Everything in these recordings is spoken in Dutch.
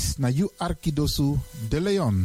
Dis na you Arkidosu de Leon.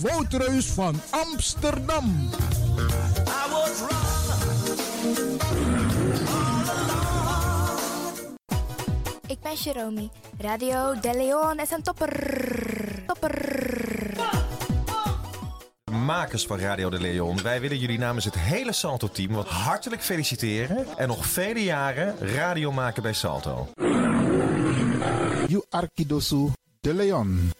Woutreus van Amsterdam. Ik ben Jerome. Radio De Leon is een topper. Topper. Makers van Radio de Leon, wij willen jullie namens het hele Salto-team wat hartelijk feliciteren en nog vele jaren radio maken bij Salto. You Arkidosu de Leon.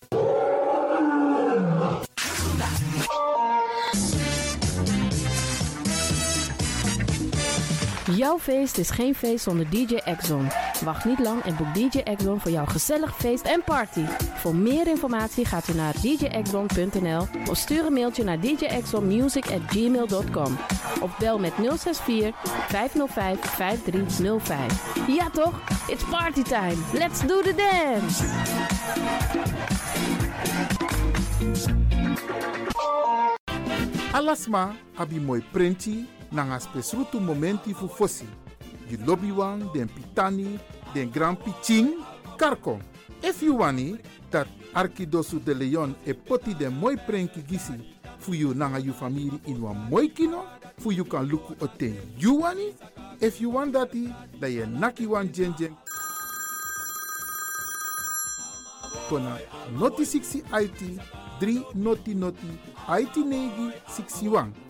Jouw feest is geen feest zonder DJ Exxon. Wacht niet lang en boek DJ Exxon voor jouw gezellig feest en party. Voor meer informatie gaat u naar djexxon.nl of stuur een mailtje naar djexxonmusic@gmail.com of bel met 064 505 5305. Ja toch? It's party time. Let's do the dance. Alasma abi moi prenti nanga spesrutu momenti fu fosi. You lobby wan, den pitani, den grand piching, karko. If you wani, dat Arkidosu de Leon e poti den moi prenki gisi fu you nanga you family in wan moi kino, fu you kan luku o ten you wani. If you want dati, da ye naki wan jen jen. Kona noti 60 IT, 3 noti noti, IT negi 61.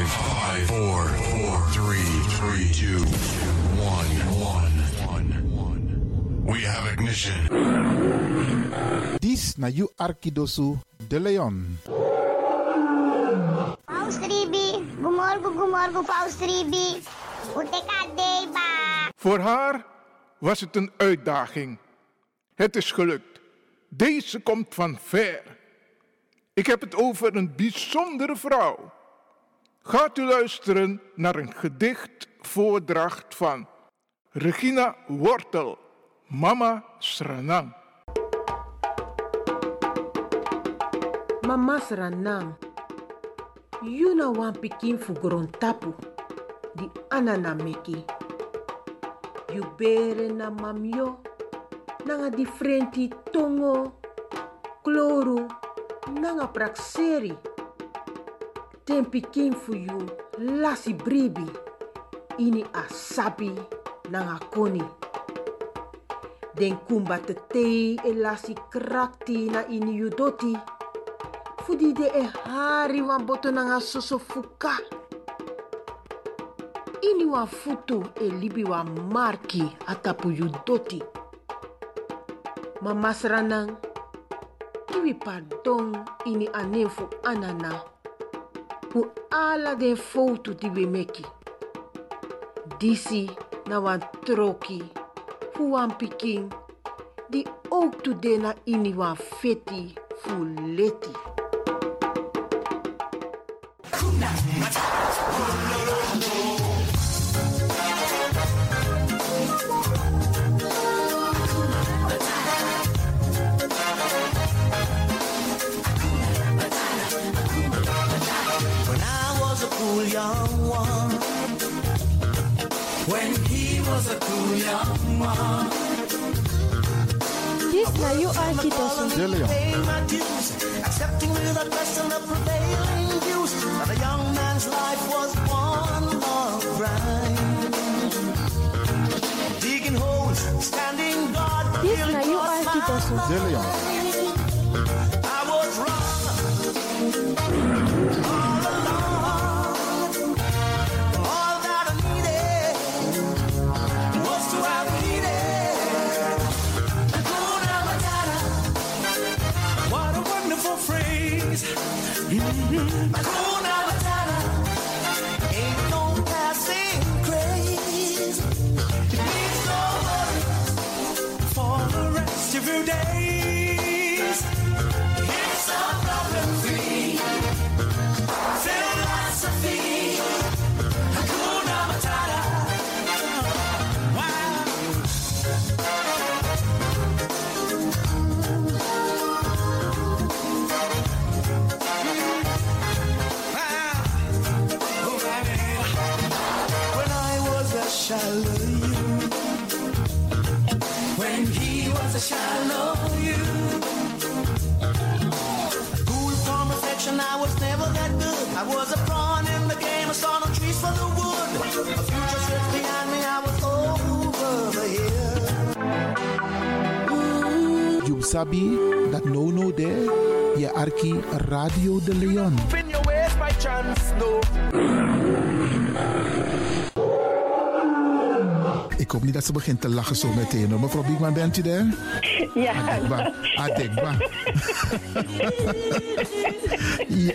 Five, five, four, four, three, three, two, one, one, one, one. We have ignition. Dis na you Arkidosu de Leon. Paus Ribi, gumorgo gumorgo Paus Ribi. Uteka deba. Voor haar was het een uitdaging. Het is gelukt. Deze komt van ver. Ik heb het over een bijzondere vrouw. Gaat u luisteren naar een gedicht voordracht van Regina Wortel, Mama Sranang. Mama Sranang, Yuna wan pikin fu tapu, di anana meki. You bere na mamyo, nanga differenti tongo, kloru, nanga prakseri. Den pikin fu you lasi bribi, ini asabi nanga koni. Den kumba te tei e lasi krakti na ini doti. De e hari wan boto nanga soso fuka. Ini wan futu e libi wan marki atapu doti. Kiwi pardon ini anefu anana. Ala den foto di we meki. Disi na wan troki, fu wan pikin, di ook de na ini wan feti fu leti. This now you are Kitosu. Delia. Accepting the prevailing views a young man's life was one long grind. Digging holes, standing guard. This now you are Kitosu. You sabi that no no there. Je arki Radio de Leon. In your ways by chance, no. Ik hoop niet dat ze begint te lachen zo meteen. hoor. Mevrouw Biekman, bent u daar? Ja. Adekba. Adekba. ja.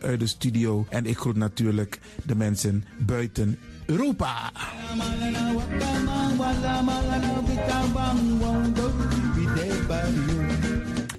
vanuit de studio. En ik groet natuurlijk de mensen buiten Europa.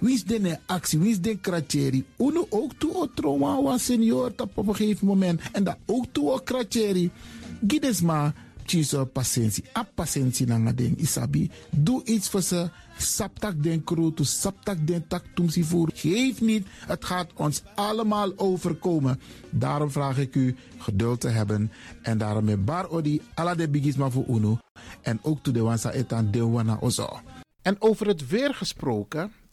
Wie is de actie? Wie is de kratjeri? Uno ook toe o trauma wa senior op een gegeven moment. En dat ook toe o kratjeri. Gides maar tjiso patiëntie. A patiëntie na ding isabi. Doe iets voor ze. Saptak den kroto, saptak den tak tumsi voer. Geef niet, het gaat ons allemaal overkomen. Daarom vraag ik u geduld te hebben. En daarom met bar odi, ala de bigisma voor uno. En ook to de wansa etan de wana ozo. En over het weer gesproken,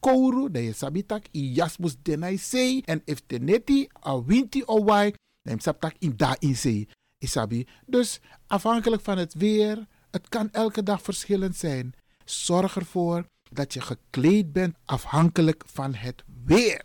kouru, dan je sabitak i jasmus denai sei. En if teneti a winti o wai, dan sabtak in da in sei. Isabi. Dus afhankelijk van het weer, het kan elke dag verschillend zijn. Zorg ervoor dat je gekleed bent afhankelijk van het weer.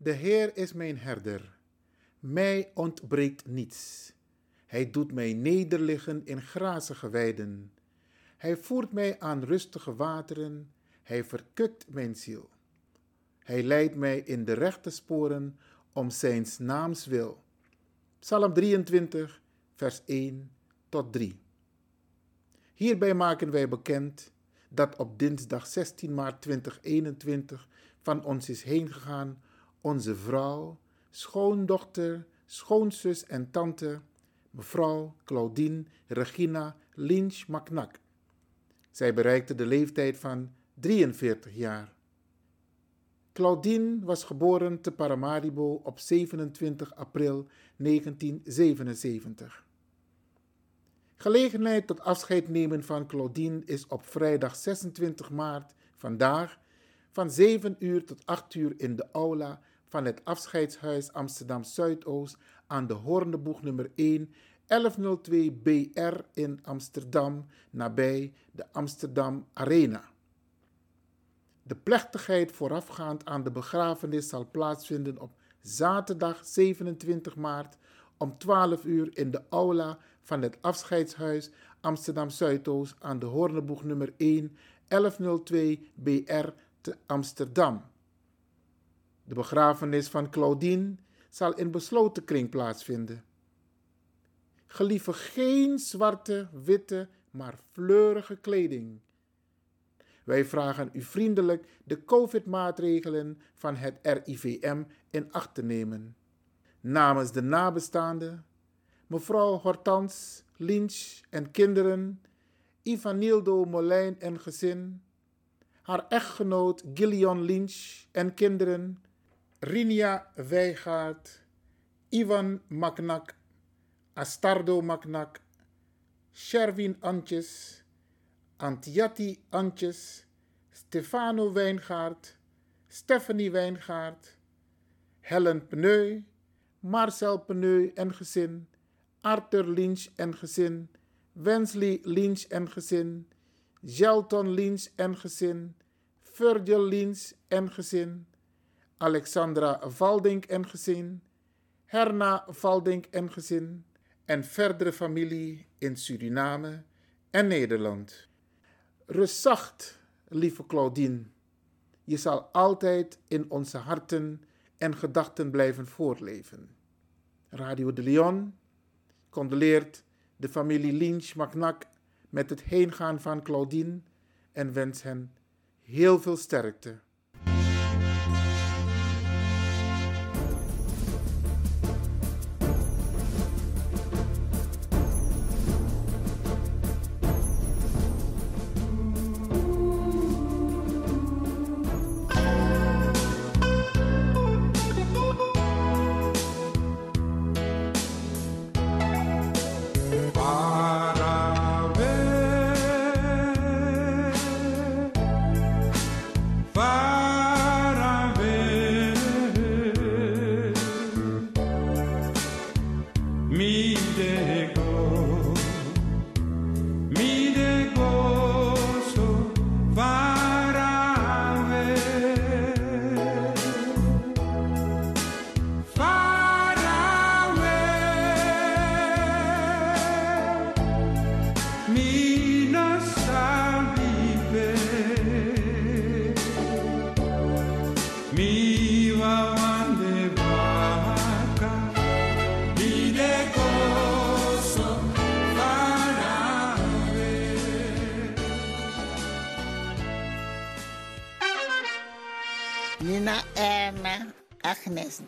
De Heer is mijn herder. Mij ontbreekt niets. Hij doet mij nederliggen in grazige weiden. Hij voert mij aan rustige wateren. Hij verkwekt mijn ziel. Hij leidt mij in de rechte sporen om zijn naams wil. Psalm 23, vers 1 tot 3. Hierbij maken wij bekend dat op dinsdag 16 maart 2021 van ons is heengegaan onze vrouw, schoondochter, schoonzus en tante, mevrouw Claudine Regina Lynch Macnak. Zij bereikte de leeftijd van 43 jaar. Claudine was geboren te Paramaribo op 27 april 1977. Gelegenheid tot afscheid nemen van Claudine is op vrijdag 26 maart vandaag van 7 uur tot 8 uur in de aula van het afscheidshuis Amsterdam Zuidoost aan de Hoorneboeg nummer 1 1102 BR in Amsterdam nabij de Amsterdam Arena. De plechtigheid voorafgaand aan de begrafenis zal plaatsvinden op zaterdag 27 maart om 12 uur in de aula van het afscheidshuis Amsterdam Zuidoost aan de Hoorneboeg nummer 1 1102 BR te Amsterdam. De begrafenis van Claudine zal in besloten kring plaatsvinden. Gelieve geen zwarte, witte, maar fleurige kleding. Wij vragen u vriendelijk de COVID-maatregelen van het RIVM in acht te nemen. Namens de nabestaanden, mevrouw Hortans, Lynch en kinderen, Ivanildo Molijn en gezin, haar echtgenoot Gillian Lynch en kinderen, Rinia Wijgaard, Ivan Maknak, Astardo Maknak, Sherwin Antjes, Antiatti Antjes, Stefano Wijngaard, Stephanie Wijngaard, Helen Pneu, Marcel Pneu en gezin, Arthur Lynch en gezin, Wensley Lynch en gezin, Shelton Lynch en gezin, Virgil Lynch en gezin, Alexandra Valdink en gezin, Herna Valdink en gezin en verdere familie in Suriname en Nederland. Rust zacht, lieve Claudine. Je zal altijd in onze harten en gedachten blijven voortleven. Radio de Leon condoleert de familie Lynch Macnac met het heengaan van Claudine en wens hen heel veel sterkte.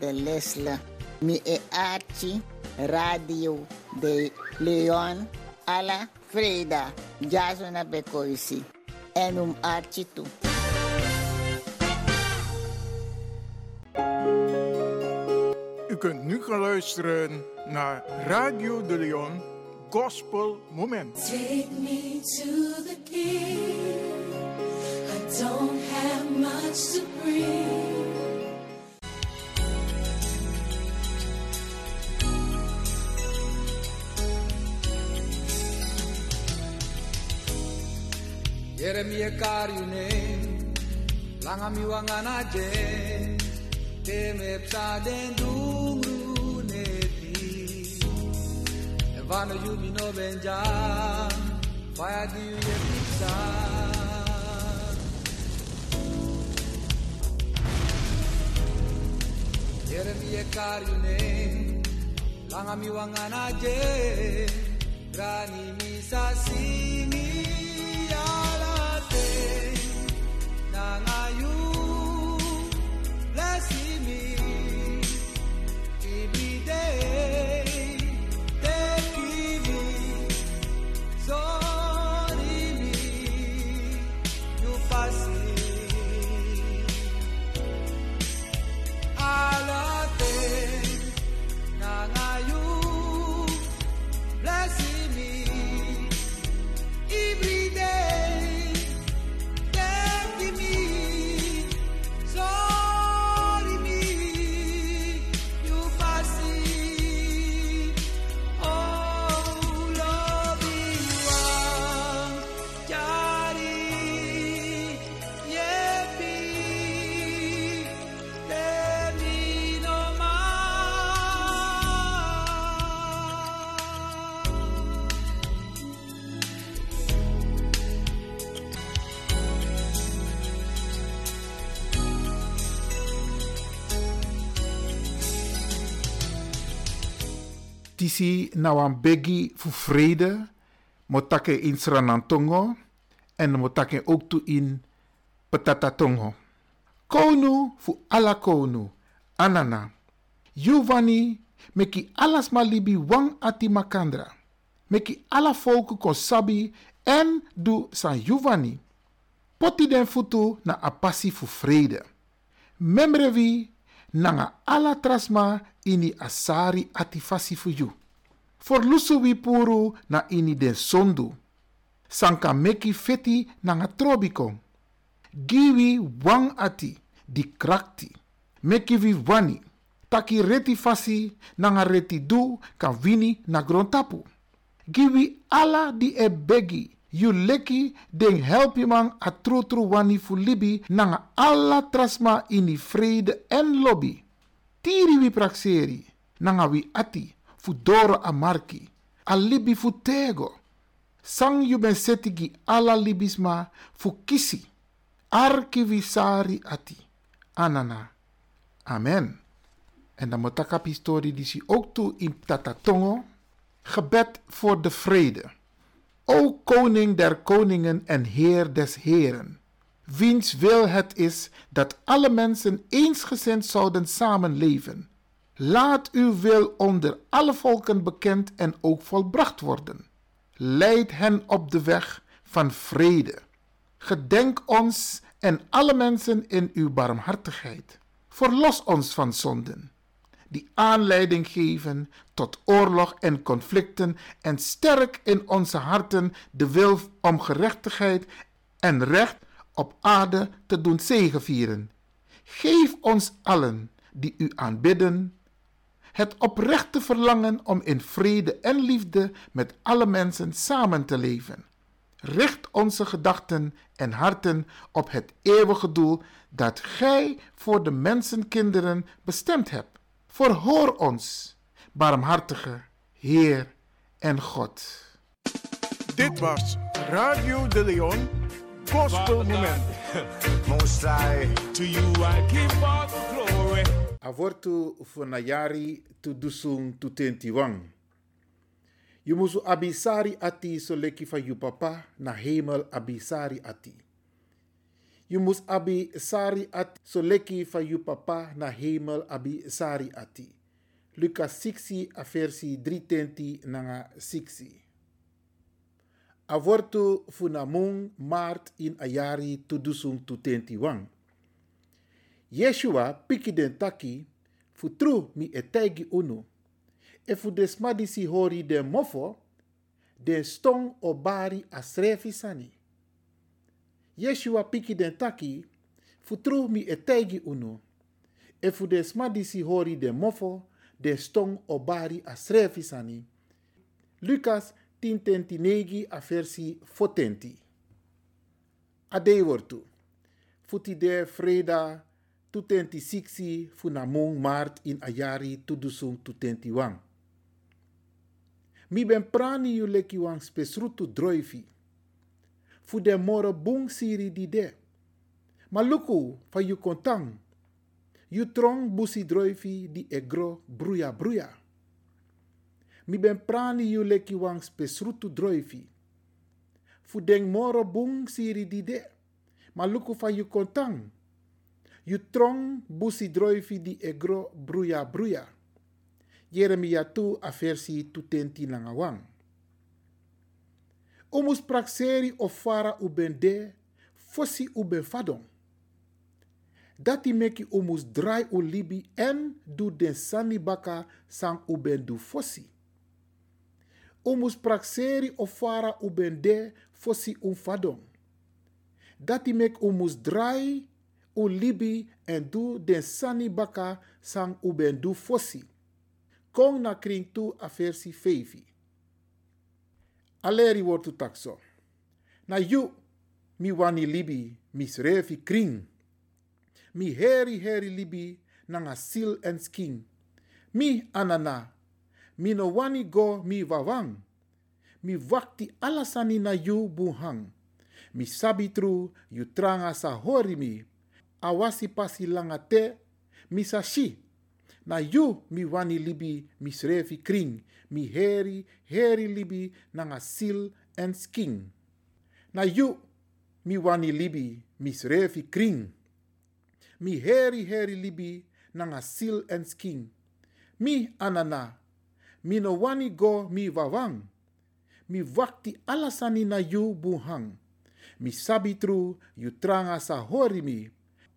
De Lesle, mi e Archie, Radio de Leon, Ala Freda, Jasona Bekoisi, en um Archie toe. U kunt nu gaan luisteren naar Radio de Leon Gospel Moment. Take me to the king. I don't have much to bring. Yeremia karyune langa mi wangana je te me psa den dungru neti. Evano yumi no benja fire di ye pizza. Yeremia karyune langa mi wangana je grani mi sasini Tisi na begi fu vrede, motake in Sranantongo en motake ook toe in Petatatongo. Konu fu ala konu, anana. Giovanni, meki alas malibi wang ati makandra. Meki ala volken kon sabi en du san Giovanni. Poti den futu na apasi fu vrede. Memrevi nanga ala trasma ini asari ati fasi fu you. For lusu wi puru na ini den sondu. Sanka meki feti nanga trobiko. Giwi wang ati di krakti. Meki vi wani. Taki reti fasi nanga reti du kan wini na grontapu. Giwi ala di e begi. You leki den help je man a tru tru wani fu libi nanga alla trasma ini vrede en lobby. Tiri wi praxeri nanga wi ati fu doro a marki. A libi fu tego. Sang you ben setigi alla libisma fu kisi. Arki wi sari ati. Anana. Amen. En dan moet ik historie die ook toe in Tatatongo. Gebed voor de vrede. O koning der koningen en heer des heren. Wiens wil het is dat alle mensen eensgezind zouden samenleven. Laat uw wil onder alle volken bekend en ook volbracht worden. Leid hen op de weg van vrede. Gedenk ons en alle mensen in uw barmhartigheid. Verlos ons van zonden, die aanleiding geven tot oorlog en conflicten en sterk in onze harten de wil om gerechtigheid en recht op aarde te doen zegevieren. Geef ons allen die u aanbidden het oprechte verlangen om in vrede en liefde met alle mensen samen te leven. Richt onze gedachten en harten op het eeuwige doel dat Gij voor de mensenkinderen bestemd hebt. Verhoor ons, barmhartige Heer en God. Dit was Radio de Leon Gospel Moment. Most I, to you I give all the glory. Avortu funayari tu dusung tu tentiwang. Je abisari ati so leki van je papa na hemel abisari ati. Je mus abisari ati so leki van je papa na hemel abisari ati. Lucas 6 a versi 3 nanga 6. Avortu funamung maart in ayari tu dusung tu tentiwang. Yeshua piki den taki fu tru mi etegi unu. E fu desmadi si hori den mofo, den stong o bari asrefi sani. Yeshua piki den taki fu tru mi etegi unu. E fu desmadi si hori den mofo, den stong o bari asrefi sani. Lucas 10:29 a versi 40. Adei wortu. Futi de freda tutenti siksi funamong maart in ayari tudusung tutenti wang. Mi ben prani yu leki wang spesrutu droifi. Fu de moro bung siri di de. Maluku fa kontang. Yu trong busi droifi di egro bruya bruya. Mi ben prani yu leki wang spesrutu droifi. Fu den moro siri di de. Maluku fa yu kontang. Yu trong busi droifi di egro bruya bruya. Jeremia tu a versi tutenti langawang. Umus praxeri of fara ubende, fosi ube fadon. Dati meki umus drai u libi en du den sani baka sang ubendu fosi. Umus praxeri of fara ubende fosi un fadon. Dati mek umus drai u libi en du den sani baka sang ubendu fosi. Kong na kring tu a versi fevi. Aleri wortu takso. Na yu mi wani libi misrefi kring. Mi heri heri libi nanga sil en skin. Mi anana. Mi no wani go mi wawang. Mi wakti alasani na yu buhang. Mi sabitru yu tranga sa hori mi. Awasi pasi langa te. Mi sashi. Na yu mi wani libi misrefi kring. Mi heri heri libi nanga sil en skin. Na yu mi wani libi misrefi kring. Mi heri heri libi nanga sil en skin. Mi anana. Mi no wani go mi wawang. Mi wakti alasani na yu buhang. Mi sabitru yu tranga sa hori mi.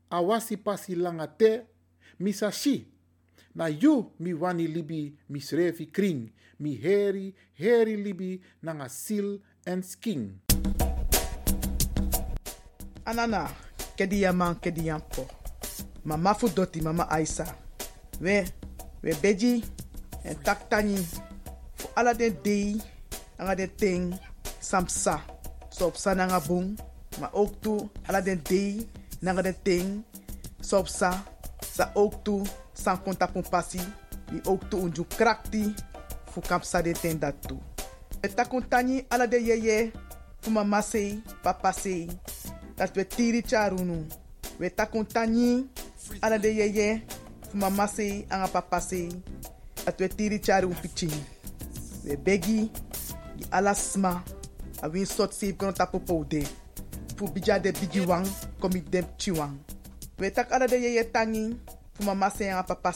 Awasi pasi langa te. Mi. Na yu mi wani libi misrefi kring. Mi heri heri libi nanga sil en skin. Anana, kedi yaman kedi. Mama fu doti mama Aisa. We, we beji en taktani fu ala den ting samsa. Sopsa nanga boom. Maar ook toe ala nanga den ting sopsa. Sa ook toe san konta pon passi. Die ook toe unju krakti. Fu kapsa de ten dat toe. Eta kontani ala de yeye. Fu mama sei, papa sei. Dat we tiri charunu. We ta kontani ala de yeye. Fu mama sei, papa sei. Dat we tiri charu piching. We begi. Di ala sma. A win sot save kono tapo poude. Fu bija de bigi wang. Komi dem chiwang. We tak ala de yeye tangi. Fu mama sei, anga papa.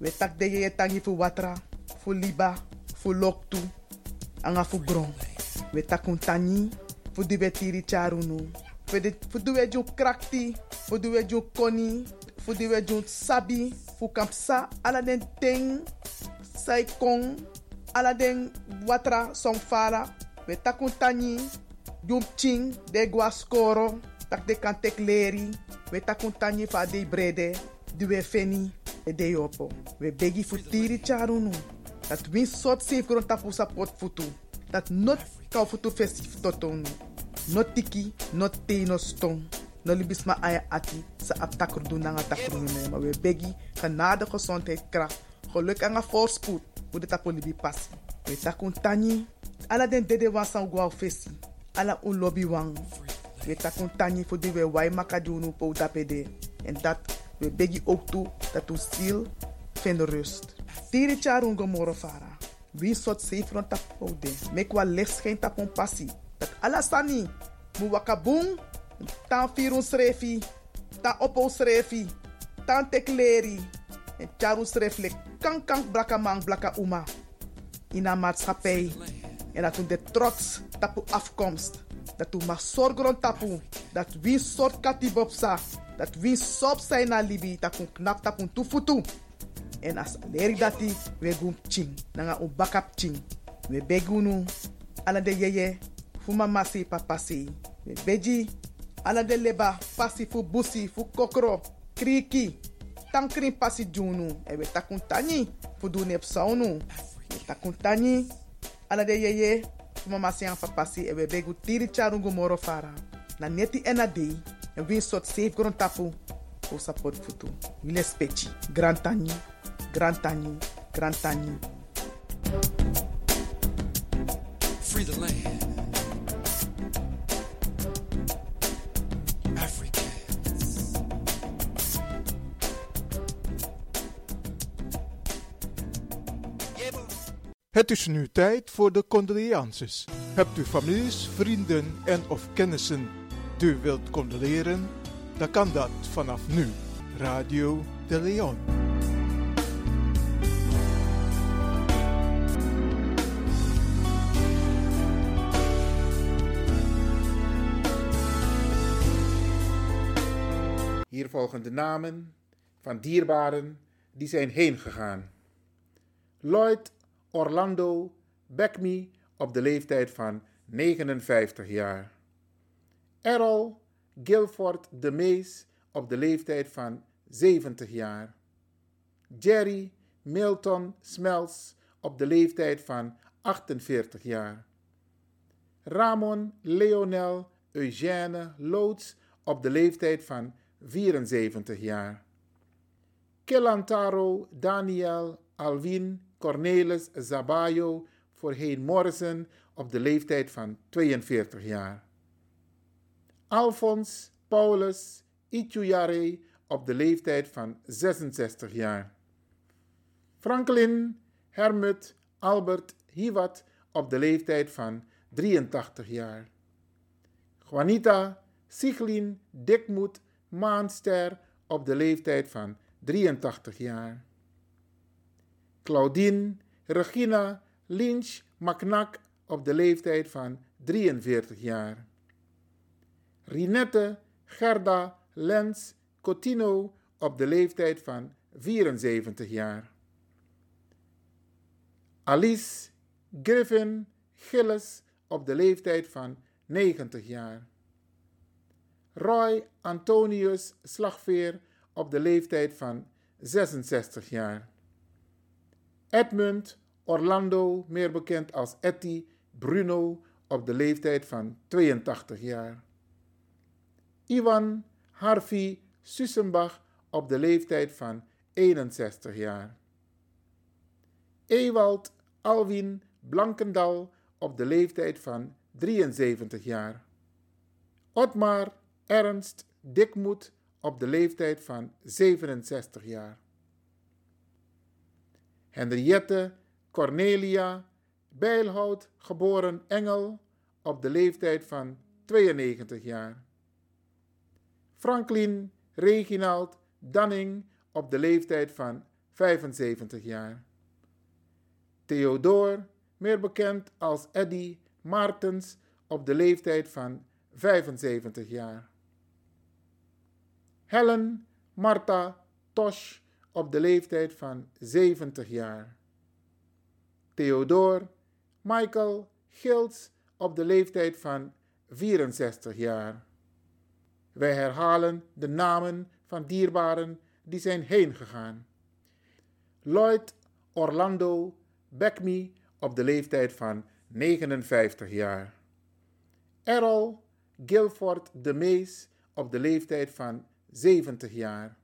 We tak de yeye tangi fu watra. Fu liba. Fu loktu. Anga fu gron. We tak un tani. Fu di we tiri charu nu. Fu di- Fu di we ju krakti. We ju koni. We ju sabi. Fu kampsa ala den ting. Sai kong. Ala den watra fala. We tak un tani. Jum ching. De gwa skoro. Tak de kan tek leri. We tak un tani fa de brede. Di we feni. E de yopo. We begi fu tiri charu nu. Dat win sort safe grond tapu sa pot futu. Dat not kau futu festif totonu. Not tiki, not te, no stong. No libis ma ati sa ap takrudu na nga takrudu na Maar we begi genade gezondheid kracht. Geluk en voorspoed. Hoe de tapu libi passi. We takun tani. Ala den dede wan. Ala un lobby wang. We takun tani voor die we wai makadunu po tapede. En dat we begi ook toe dat u ziel vindt rust. Tiri charun gomoro fara. Wie sot safe rond tapode. Mek wa licht geen tapon passi. Dat alasani. Mu wakabung. Tan firun srefi. Tan opo srefi. Tan tekleri. En charu srefle kan kan blaka man blaka uma. In een maatschappij. En dat de trots tapu afkomst. Dat u mag zorgen tapu. Dat wie soort katibopsa. Dat wie sop zijn na libi. Dat u knap tufutu. En as leri dati we gum ching. Nanga u bakap ching. We begunu. Ala de yeye. Fu mama si papa si. We beji. Ala de leba. Pasi fu busi. Fu kokro. Kriki. Tankrin pasi junu. E we takun tani. Fu du nep saunu. We takun tani. Ala de yeye. Fu mama si an papa si. E we begu tiri charungu moro fara. Na neti ena dei. En win sot safe gron tapu. Fu support futu. Wile spechi. Grand tani. Grand tani. Grand tani. Het is nu tijd voor de condolences. Hebt u families, vrienden en of kennissen die u wilt condoleren? Dan kan dat vanaf nu. Radio de Leon. Hier volgen de namen van dierbaren die zijn heen gegaan. Lloyd Orlando Beckme op de leeftijd van 59 jaar. Errol Guilford de Mees op de leeftijd van 70 jaar. Jerry Milton Smells op de leeftijd van 48 jaar. Ramon Leonel Eugène Loods op de leeftijd van 74 jaar. Kilantaro Daniel Alvin Cornelis Zabayo voorheen Morrison op de leeftijd van 42 jaar. Alphons Paulus Ituyare op de leeftijd van 66 jaar. Franklin Hermut Albert Hiwat op de leeftijd van 83 jaar. Juanita Siglin Dikmoed Maanster op de leeftijd van 83 jaar. Claudine Regina Lynch Macnak op de leeftijd van 43 jaar. Rinette Gerda Lens Cotino op de leeftijd van 74 jaar. Alice Griffin Gillis op de leeftijd van 90 jaar. Roy Antonius Slagveer op de leeftijd van 66 jaar. Edmund Orlando, meer bekend als Etty Bruno op de leeftijd van 82 jaar. Ivan Harvey Sussenbach op de leeftijd van 61 jaar. Ewald Alwin Blankendal op de leeftijd van 73 jaar. Otmar Ernst Dikmoed op de leeftijd van 67 jaar. Henriette Cornelia Bijlhout, geboren Engel, op de leeftijd van 92 jaar. Franklin Reginald Danning op de leeftijd van 75 jaar. Theodor, meer bekend als Eddy Martens, op de leeftijd van 75 jaar. Helen Martha Tosh op de leeftijd van 70 jaar. Theodor Michael Gils op de leeftijd van 64 jaar. Wij herhalen de namen van dierbaren die zijn heen gegaan. Lloyd Orlando Beckme op de leeftijd van 59 jaar. Errol Guilford de Mees op de leeftijd van 70 jaar.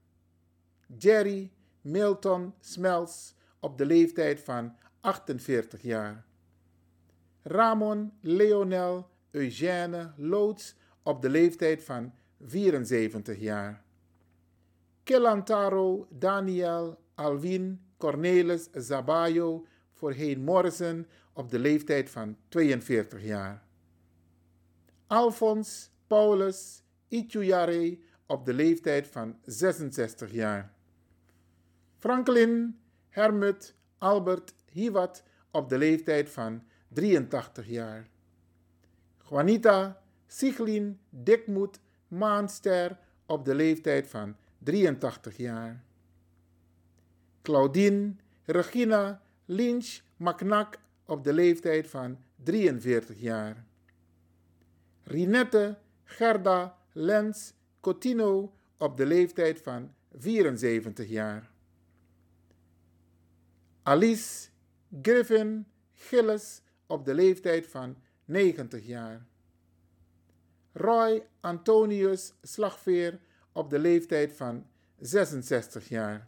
Jerry Milton Smells op de leeftijd van 48 jaar. Ramon Leonel Eugène Loods op de leeftijd van 74 jaar. Kilantaro Daniel Alwin Cornelis Zabayo, voorheen Morrison, op de leeftijd van 42 jaar. Alfons Paulus Ituyare op de leeftijd van 66 jaar. Franklin Hermut Albert Hiwat op de leeftijd van 83 jaar. Juanita Siglin Dikmoed Maanster op de leeftijd van 83 jaar. Claudine Regina Lynch Macnak op de leeftijd van 43 jaar. Rinette Gerda Lens Cotino op de leeftijd van 74 jaar. Alice Griffin Gilles op de leeftijd van 90 jaar. Roy Antonius Slagveer op de leeftijd van 66 jaar.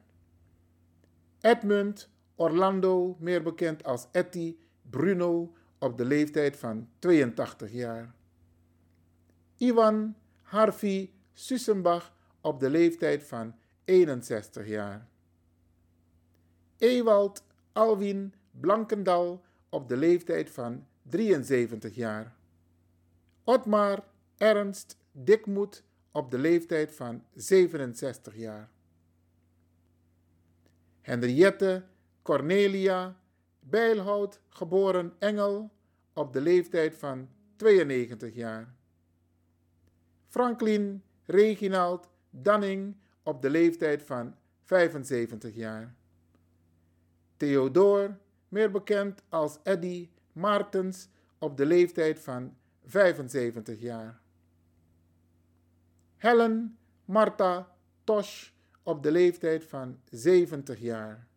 Edmund Orlando, meer bekend als Etty Bruno, op de leeftijd van 82 jaar. Ivan Harvey Sussenbach op de leeftijd van 61 jaar. Ewald Alwin Blankendal op de leeftijd van 73 jaar. Otmar Ernst Dikmoed op de leeftijd van 67 jaar. Henriette Cornelia Bijlhout, geboren Engel, op de leeftijd van 92 jaar. Franklin Reginald Danning op de leeftijd van 75 jaar. Theodor, meer bekend als Eddy Martens, op de leeftijd van 75 jaar. Helen Martha Tosh op de leeftijd van 70 jaar.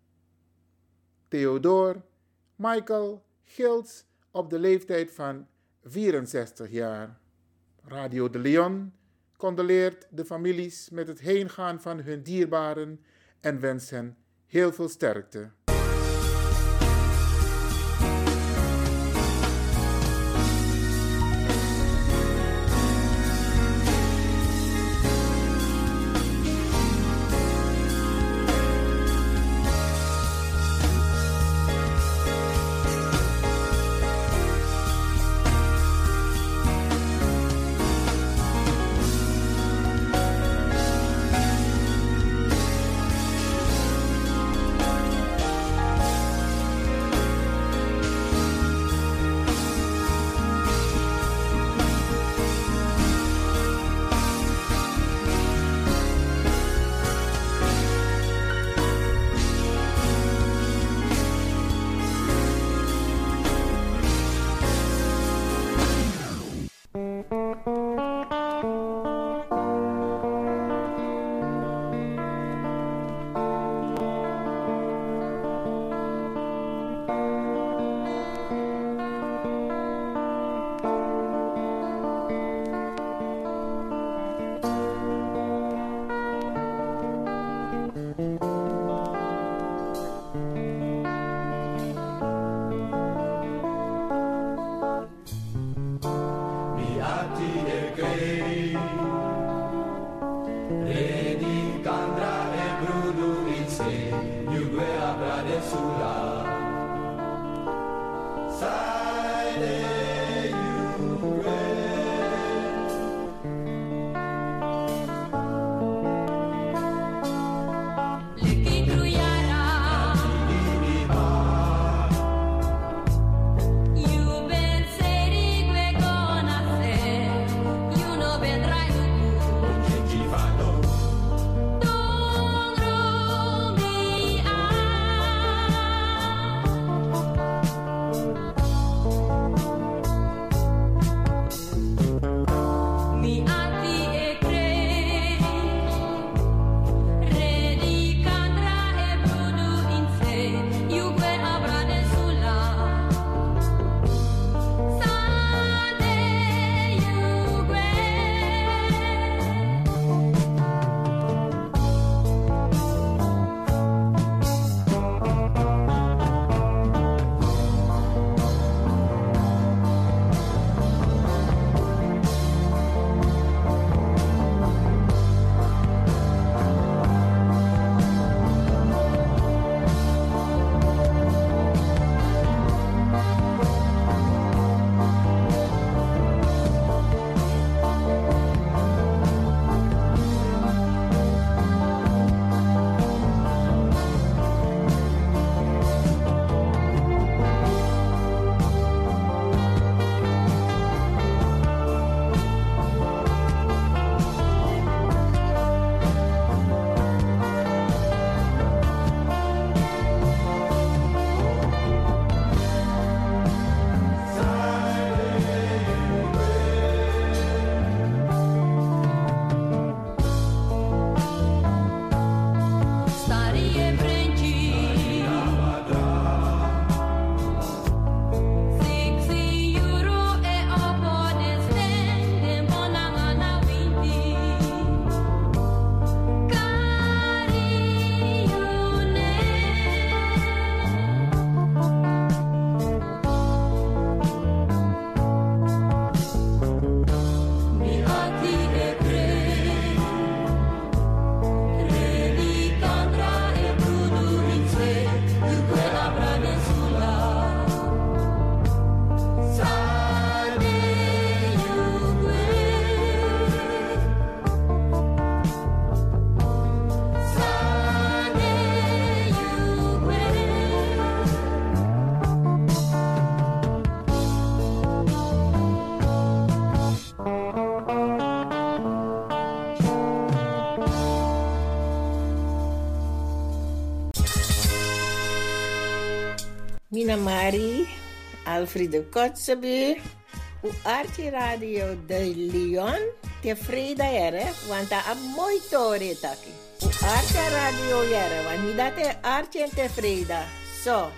Theodor Michael Gils op de leeftijd van 64 jaar. Radio de Leon condoleert de families met het heengaan van hun dierbaren en wenst hen heel veel sterkte. Alfredo Kotzebue, u Arti Radio de Lyon, te frida ere, dat a mooi toren taki. U Arti Radio ere, want niet dat is en tevreden. Zo. So.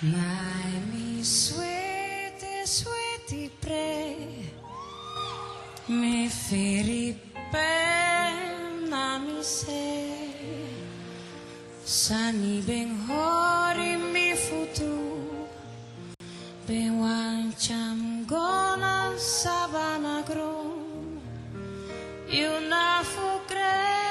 My me sweetie, sweetie, pray me fear sanibeng hori mi futu bewan cham gona sabanagro yuna fukre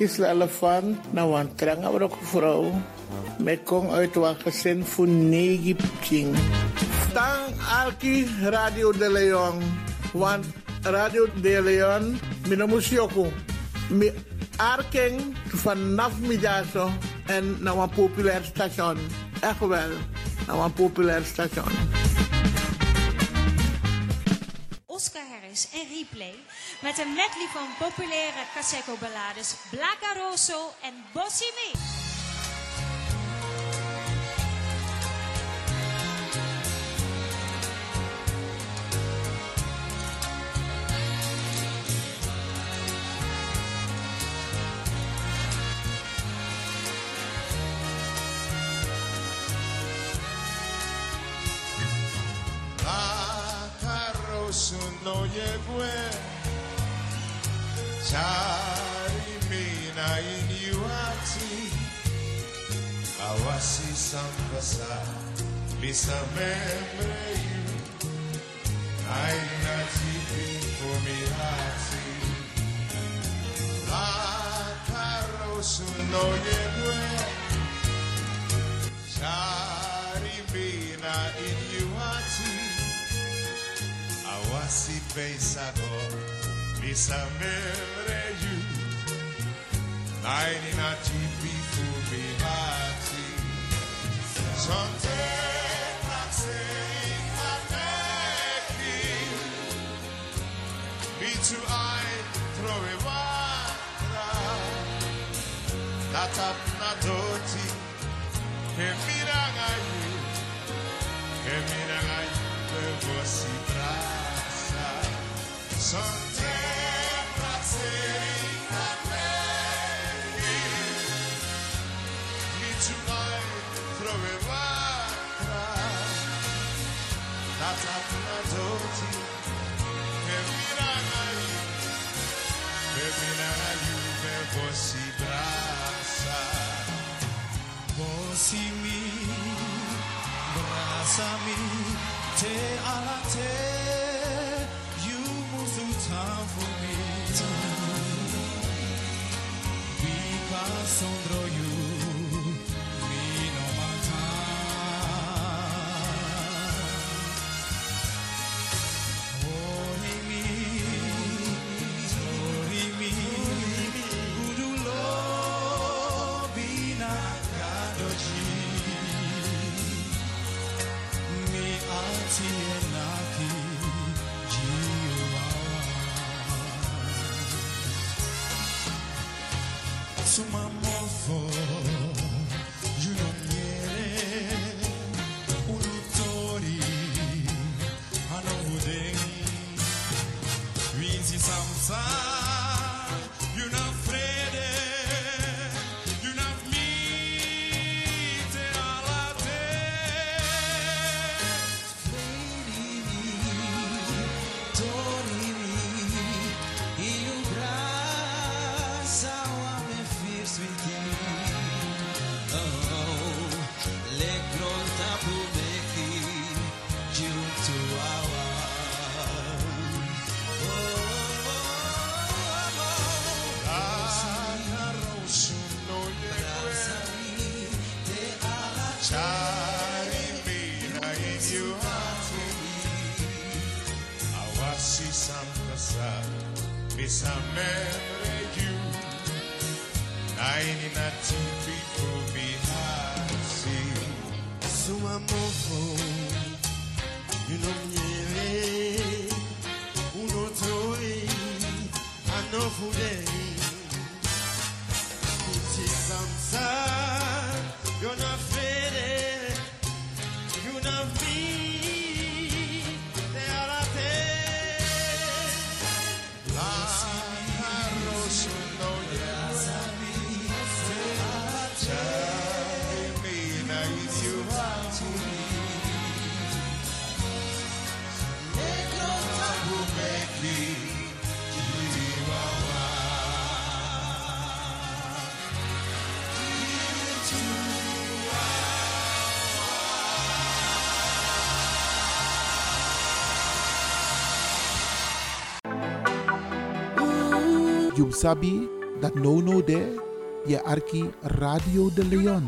Gisela van nou, naar Wantrang, maar ook vrouw. Met kom uit Wangezin voor negen king. Tang Alki Radio de Leon. Want Radio de Leon, mijn musioko. Mijn arkeng vanaf Midazo en naar een populair station. Echt wel, naar een populair station. Oscar Harris en Replay met een medley van populaire Caseco ballades Blaca Rosso en Bossy Me. Akarosu no Tari mina iniwati Awasi sampasa Lisa membre you Aina tipi fumi hati La karosu no yedwe Tari mina iniwati Awasi peisako. December you Nine in a TV for me party Chante taxi Haneki B2 I throw a watra Nata Nadoti Kemira Gayu Kemira Gayu Levo si brasa brasami, te alate, you Amen. You sabi that no no there, je arki Radio de Leon.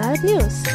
Want we